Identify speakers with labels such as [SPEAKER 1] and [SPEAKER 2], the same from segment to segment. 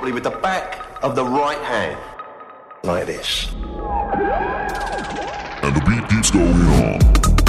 [SPEAKER 1] properly with the back of the right hand. Like this.
[SPEAKER 2] And the beat keeps going on.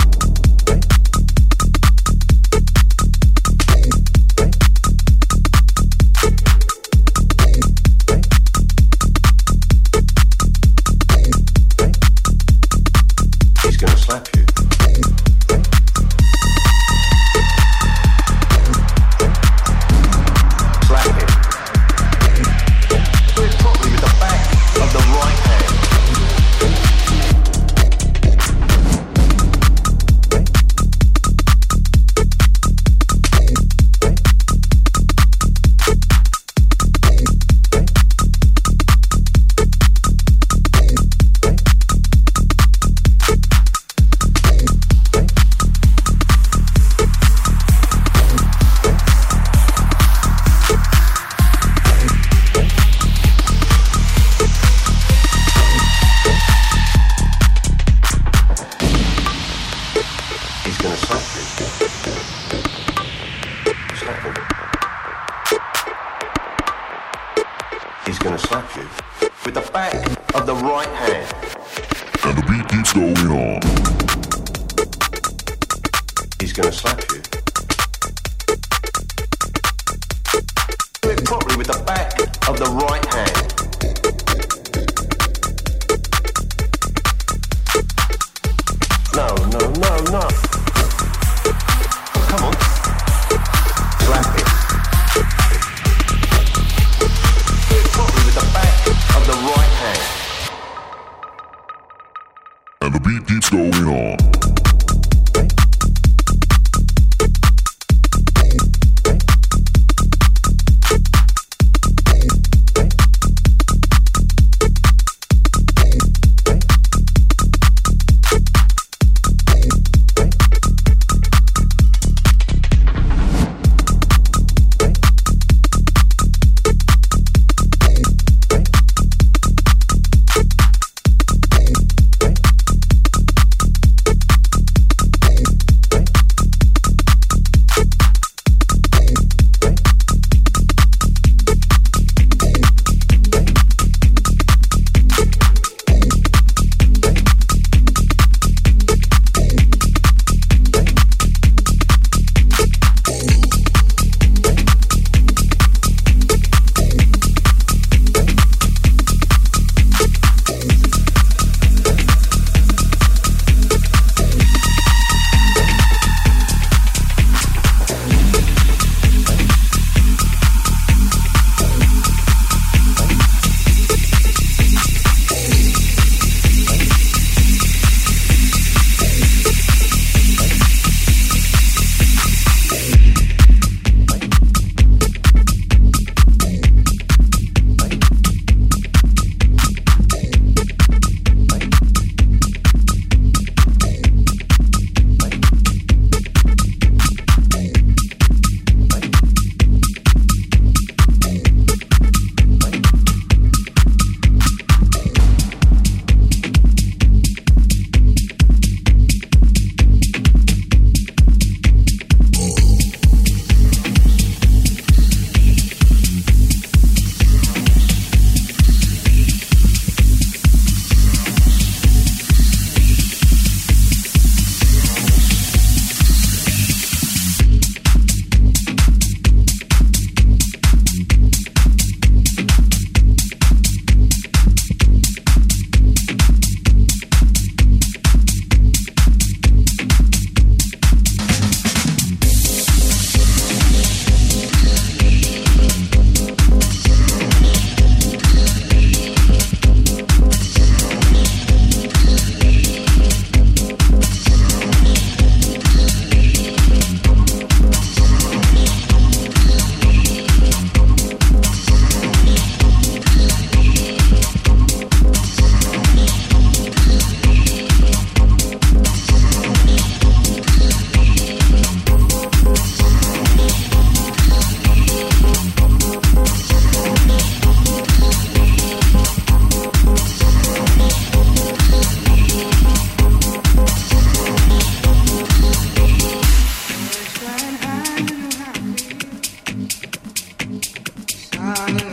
[SPEAKER 1] Nana.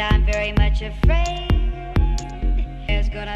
[SPEAKER 1] I'm very much afraid. There's gonna